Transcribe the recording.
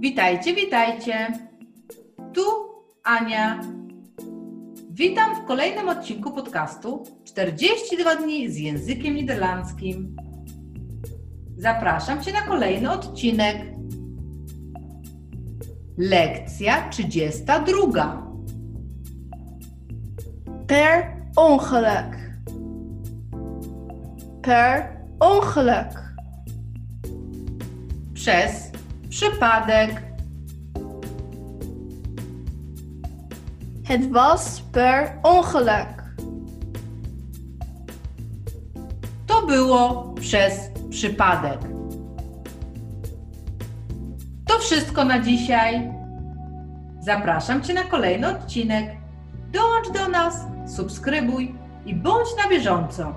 Witajcie, witajcie. Tu Ania. Witam w kolejnym odcinku podcastu 42 dni z językiem niderlandzkim. Zapraszam Cię na kolejny odcinek. Lekcja 32. Per ongeluk. Per ongeluk. Przez przypadek. Het was per ongeluk. To było przez przypadek. To wszystko na dzisiaj. Zapraszam Cię na kolejny odcinek. Dołącz do nas, subskrybuj i bądź na bieżąco.